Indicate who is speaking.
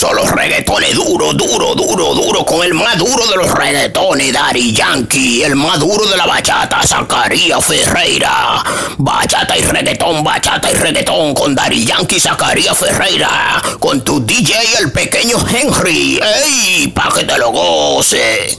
Speaker 1: solo reggaetones duro, duro, duro, duro, con el más duro de los reggaetones, Daddy Yankee, el más duro de la bachata, Zacarías Ferreira. Bachata y reggaetón, bachata y reggaetón, con Daddy Yankee, Zacarías Ferreira, con tu DJ el pequeño Henry. ¡Ey! Pa' que te lo goce.